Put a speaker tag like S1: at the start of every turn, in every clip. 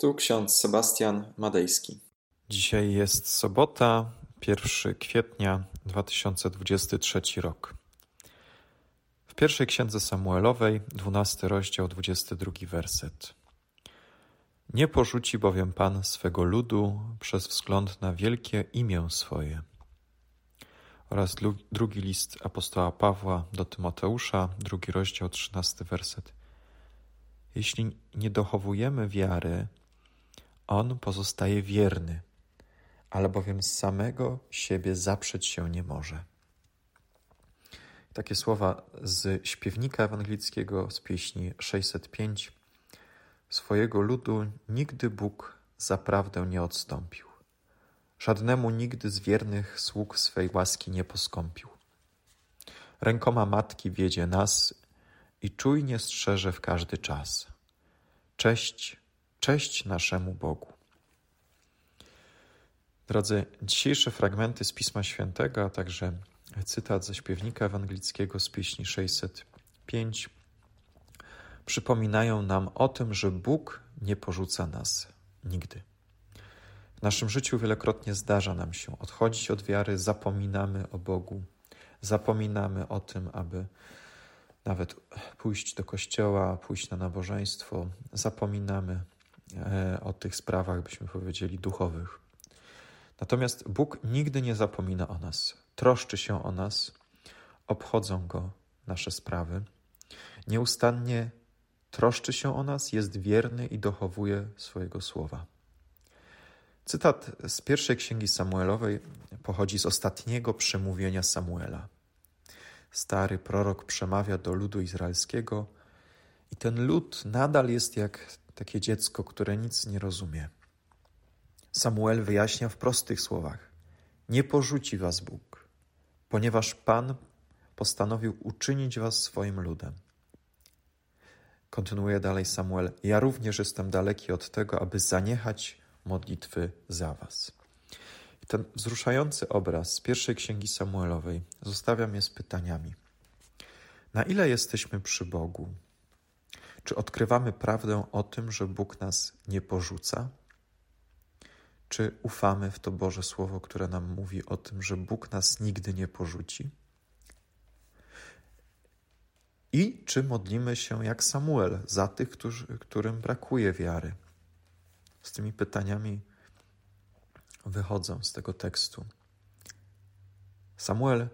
S1: Tu ksiądz Sebastian Madejski.
S2: Dzisiaj jest sobota, 1 kwietnia 2023 rok. W pierwszej księdze Samuelowej, 12 rozdział, 22 werset. Nie porzuci bowiem Pan swego ludu przez wzgląd na wielkie imię swoje. Oraz drugi list apostoła Pawła do Tymoteusza, drugi rozdział, 13 werset. Jeśli nie dochowujemy wiary, on pozostaje wierny, albowiem z samego siebie zaprzeć się nie może. Takie słowa z śpiewnika ewangelickiego z pieśni 605. Swojego ludu nigdy Bóg zaprawdę nie odstąpił. Żadnemu nigdy z wiernych sług swej łaski nie poskąpił. Rękoma matki wiedzie nas i czujnie strzeże w każdy czas. Cześć, cześć naszemu Bogu. Drodzy, dzisiejsze fragmenty z Pisma Świętego, a także cytat ze śpiewnika ewangelickiego z pieśni 605 przypominają nam o tym, że Bóg nie porzuca nas nigdy. W naszym życiu wielokrotnie zdarza nam się odchodzić od wiary, zapominamy o Bogu, zapominamy o tym, aby nawet pójść do kościoła, pójść na nabożeństwo, zapominamy o tych sprawach, byśmy powiedzieli, duchowych. Natomiast Bóg nigdy nie zapomina o nas, troszczy się o nas, obchodzą go nasze sprawy. Nieustannie troszczy się o nas, jest wierny i dochowuje swojego słowa. Cytat z pierwszej księgi Samuelowej pochodzi z ostatniego przemówienia Samuela. Stary prorok przemawia do ludu izraelskiego i ten lud nadal jest jak takie dziecko, które nic nie rozumie. Samuel wyjaśnia w prostych słowach: Nie porzuci was Bóg, ponieważ Pan postanowił uczynić was swoim ludem. Kontynuuje dalej Samuel: Ja również jestem daleki od tego, aby zaniechać modlitwy za was. I ten wzruszający obraz z pierwszej księgi Samuelowej zostawia mnie z pytaniami. Na ile jesteśmy przy Bogu? Czy odkrywamy prawdę o tym, że Bóg nas nie porzuca? Czy ufamy w to Boże Słowo, które nam mówi o tym, że Bóg nas nigdy nie porzuci? I czy modlimy się jak Samuel za tych, którzy, którym brakuje wiary? Z tymi pytaniami wychodzą z tego tekstu. Samuel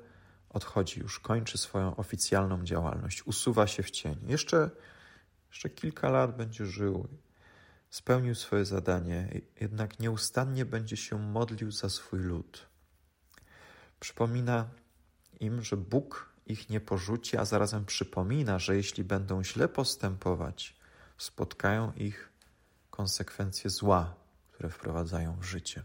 S2: odchodzi już, kończy swoją oficjalną działalność, usuwa się w cień. Jeszcze, jeszcze kilka lat będzie żył, spełnił swoje zadanie, jednak nieustannie będzie się modlił za swój lud. Przypomina im, że Bóg ich nie porzuci, a zarazem przypomina, że jeśli będą źle postępować, spotkają ich konsekwencje zła, które wprowadzają w życie.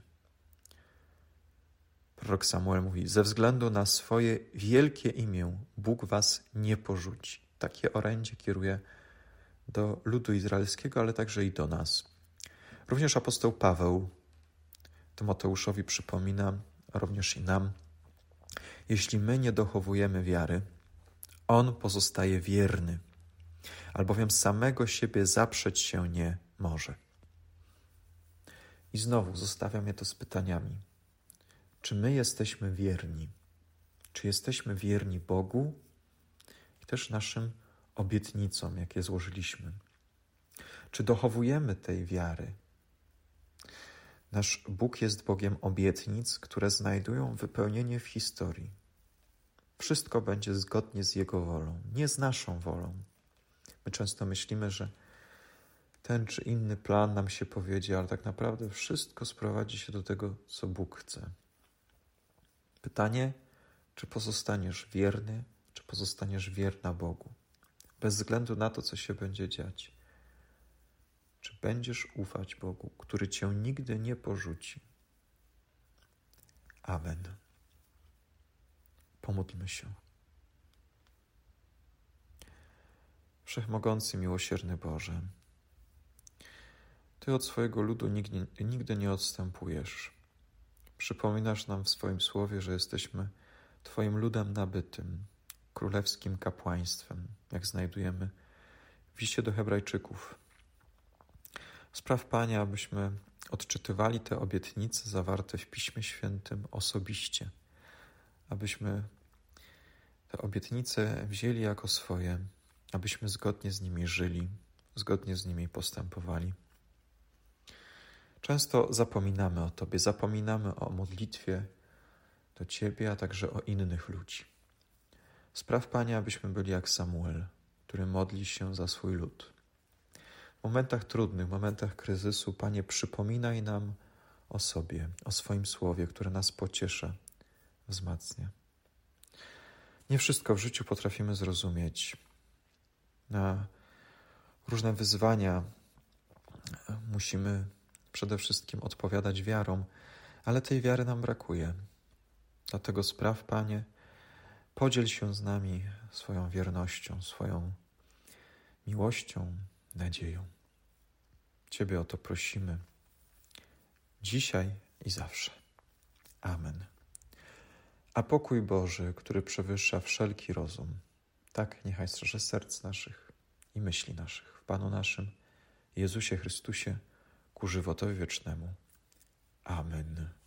S2: Prorok Samuel mówi: Ze względu na swoje wielkie imię, Bóg was nie porzuci. Takie orędzie kieruje do ludu izraelskiego, ale także i do nas. Również apostoł Paweł Tymoteuszowi przypomina, również i nam, jeśli my nie dochowujemy wiary, on pozostaje wierny, albowiem samego siebie zaprzeć się nie może. I znowu zostawiam je to z pytaniami. Czy my jesteśmy wierni? Czy jesteśmy wierni Bogu i też naszym obietnicom, jakie złożyliśmy? Czy dochowujemy tej wiary? Nasz Bóg jest Bogiem obietnic, które znajdują wypełnienie w historii. Wszystko będzie zgodnie z Jego wolą, nie z naszą wolą. My często myślimy, że ten czy inny plan nam się powiedzie, ale tak naprawdę wszystko sprowadzi się do tego, co Bóg chce. Pytanie, czy pozostaniesz wierny, czy pozostaniesz wierna Bogu, bez względu na to, co się będzie dziać. Czy będziesz ufać Bogu, który cię nigdy nie porzuci? Amen. Pomódlmy się. Wszechmogący, miłosierny Boże, Ty od swojego ludu nigdy, nigdy nie odstępujesz. Przypominasz nam w swoim słowie, że jesteśmy Twoim ludem nabytym, królewskim kapłaństwem, jak znajdujemy w liście do Hebrajczyków. Spraw, Panie, abyśmy odczytywali te obietnice zawarte w Piśmie Świętym osobiście, abyśmy te obietnice wzięli jako swoje, abyśmy zgodnie z nimi żyli, zgodnie z nimi postępowali. Często zapominamy o Tobie, zapominamy o modlitwie do Ciebie, a także o innych ludzi. Spraw, Panie, abyśmy byli jak Samuel, który modli się za swój lud. W momentach trudnych, w momentach kryzysu, Panie, przypominaj nam o sobie, o swoim słowie, które nas pociesza, wzmacnia. Nie wszystko w życiu potrafimy zrozumieć. Na różne wyzwania musimy przede wszystkim odpowiadać wiarą, ale tej wiary nam brakuje. Dlatego spraw, Panie, podziel się z nami swoją wiernością, swoją miłością, nadzieją. Ciebie o to prosimy, dzisiaj i zawsze. Amen. A pokój Boży, który przewyższa wszelki rozum, tak niechaj strzeże serc naszych i myśli naszych w Panu naszym, Jezusie Chrystusie, ku żywotowi wiecznemu. Amen.